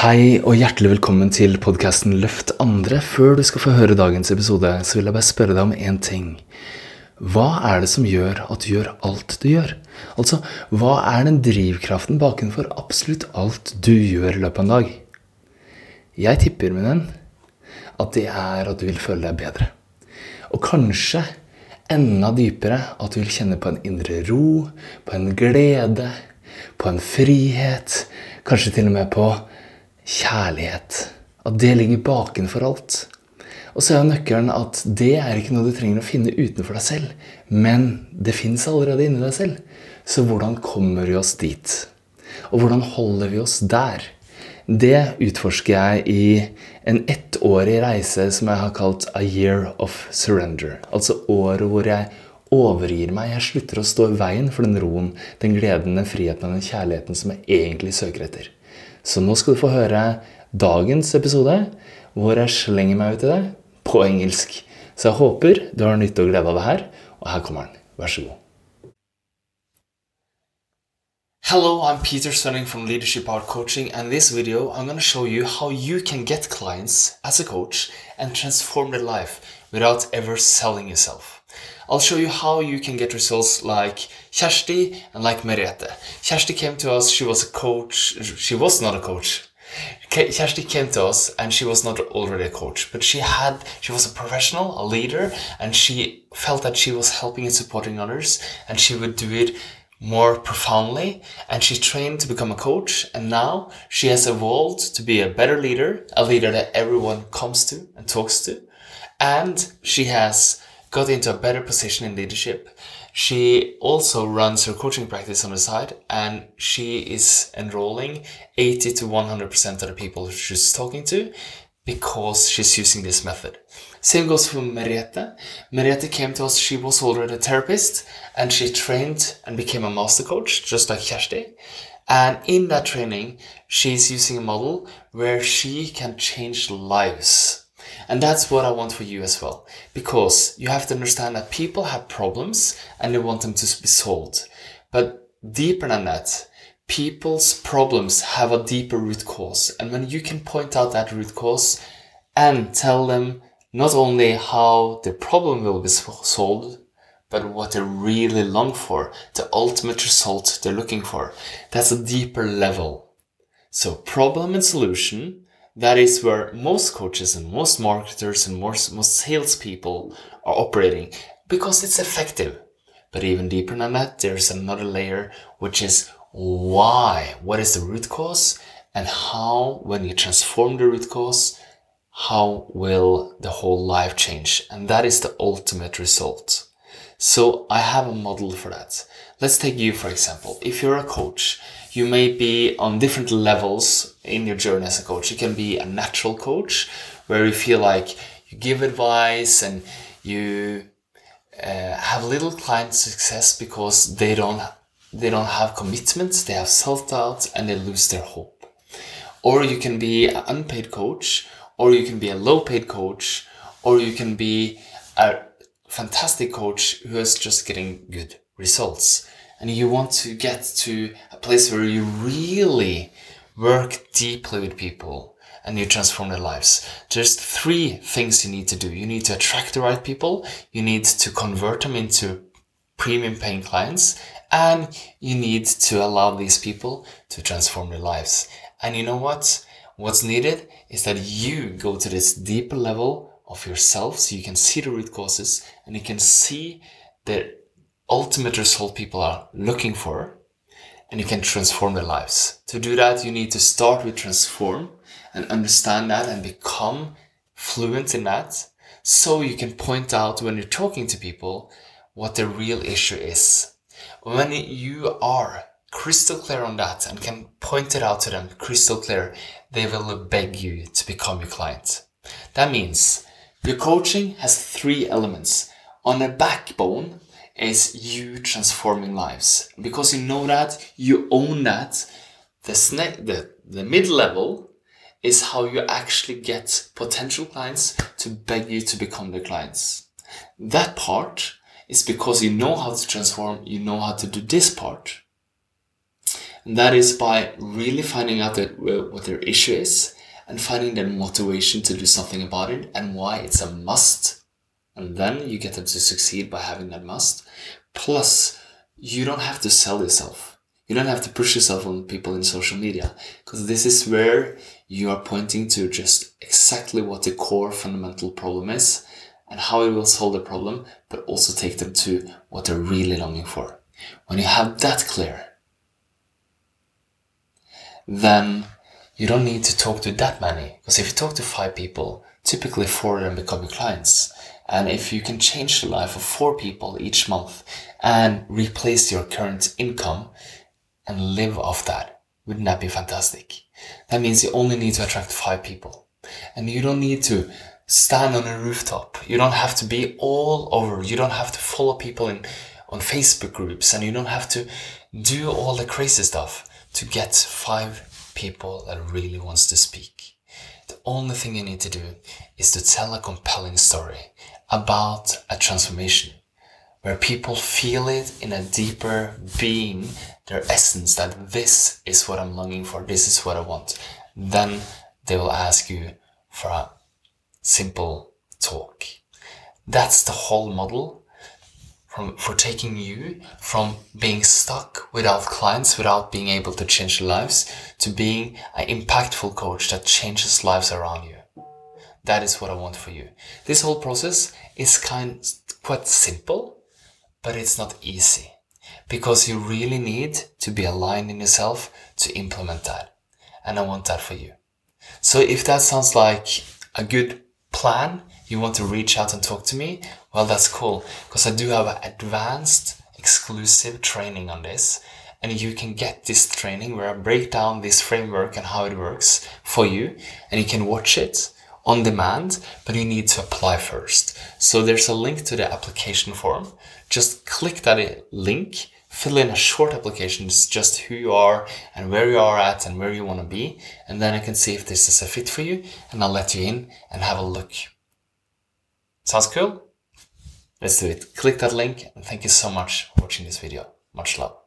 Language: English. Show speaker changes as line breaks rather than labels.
Hei og hjertelig velkommen til podkasten Løft andre. Før du skal få høre dagens episode, så vil jeg bare spørre deg om én ting. Hva er det som gjør at du gjør alt du gjør? Altså, hva er den drivkraften bakenfor absolutt alt du gjør i løpet av en dag? Jeg tipper, min venn, at det er at du vil føle deg bedre. Og kanskje enda dypere at du vil kjenne på en indre ro, på en glede, på en frihet, kanskje til og med på kjærlighet. At det ligger bakenfor alt. Og så er jo nøkkelen at det er ikke noe du trenger å finne utenfor deg selv, men det fins allerede inni deg selv. Så hvordan kommer vi oss dit? Og hvordan holder vi oss der? Det utforsker jeg i en ettårig reise som jeg har kalt A Year of Surrender. Altså året hvor jeg overgir meg. Jeg slutter å stå i veien for den roen, den gleden, den friheten og den kjærligheten som jeg egentlig søker etter. Så nå skal du få høre dagens episode, hvor jeg slenger meg ut i det på engelsk. Så jeg håper du har nytte og glede av det her, og her kommer den. Vær så god. Hello, I'm Peter Stunning from Leadership Art Coaching, and in this video I'm going to show you how you can get clients as a coach and transform their life without ever selling yourself. I'll show you how you can get results like Kjersti and like Merete. Kjersti came to us, she was a coach, she was not a coach. Kjersti came to us and she was not already a coach, but she had, she was a professional, a leader, and she felt that she was helping and supporting others and she would do it more profoundly and she trained to become a coach and now she has evolved to be a better leader, a leader that everyone comes to and talks to. And she has got into a better position in leadership. She also runs her coaching practice on the side and she is enrolling 80 to 100% of the people she's talking to because she's using this method. Same goes for Merete. Merete came to us, she was already a therapist and she trained and became a master coach, just like Kjersti. And in that training, she's using a model where she can change lives. And that's what I want for you as well. Because you have to understand that people have problems and they want them to be solved. But deeper than that, people's problems have a deeper root cause. And when you can point out that root cause and tell them not only how the problem will be solved, but what they really long for, the ultimate result they're looking for. That's a deeper level. So problem and solution, that is where most coaches and most marketers and most, most salespeople are operating because it's effective. But even deeper than that, there's another layer, which is why? What is the root cause? And how, when you transform the root cause, how will the whole life change? And that is the ultimate result. So I have a model for that. Let's take you, for example. If you're a coach, you may be on different levels in your journey as a coach. You can be a natural coach where you feel like you give advice and you uh, have little client success because they don't they don't have commitments, they have self-doubt and they lose their hope. Or you can be an unpaid coach, or you can be a low paid coach, or you can be a fantastic coach who is just getting good results. And you want to get to a place where you really work deeply with people and you transform their lives. There's three things you need to do. You need to attract the right people. You need to convert them into premium paying clients and you need to allow these people to transform their lives. And you know what? What's needed is that you go to this deeper level of yourself so you can see the root causes and you can see the ultimate result people are looking for and you can transform their lives. To do that, you need to start with transform and understand that and become fluent in that so you can point out when you're talking to people what the real issue is. When you are crystal clear on that and can point it out to them crystal clear, they will beg you to become your client. That means your coaching has three elements. On the backbone is you transforming lives. Because you know that, you own that, the, sne- the, the mid level is how you actually get potential clients to beg you to become their clients. That part is because you know how to transform, you know how to do this part. And that is by really finding out that, uh, what their issue is and finding the motivation to do something about it and why it's a must. And then you get them to succeed by having that must. Plus, you don't have to sell yourself. You don't have to push yourself on people in social media because this is where you are pointing to just exactly what the core fundamental problem is and how it will solve the problem, but also take them to what they're really longing for. When you have that clear, then you don't need to talk to that many. Because if you talk to five people, typically four of them become your clients. And if you can change the life of four people each month and replace your current income and live off that, wouldn't that be fantastic? That means you only need to attract five people. And you don't need to stand on a rooftop. You don't have to be all over. You don't have to follow people in on Facebook groups and you don't have to do all the crazy stuff to get five people that really wants to speak. The only thing you need to do is to tell a compelling story about a transformation where people feel it in a deeper being, their essence that this is what I'm longing for, this is what I want. Then they will ask you for a simple talk. That's the whole model from, for taking you from being stuck without clients, without being able to change lives, to being an impactful coach that changes lives around you. That is what I want for you. This whole process is kind quite simple, but it's not easy because you really need to be aligned in yourself to implement that. And I want that for you. So if that sounds like a good plan, you want to reach out and talk to me, well, that's cool because I do have an advanced exclusive training on this. And you can get this training where I break down this framework and how it works for you. And you can watch it on demand, but you need to apply first. So there's a link to the application form. Just click that link, fill in a short application. It's just who you are and where you are at and where you want to be. And then I can see if this is a fit for you and I'll let you in and have a look. Sounds cool? Let's do it. Click that link and thank you so much for watching this video. Much love.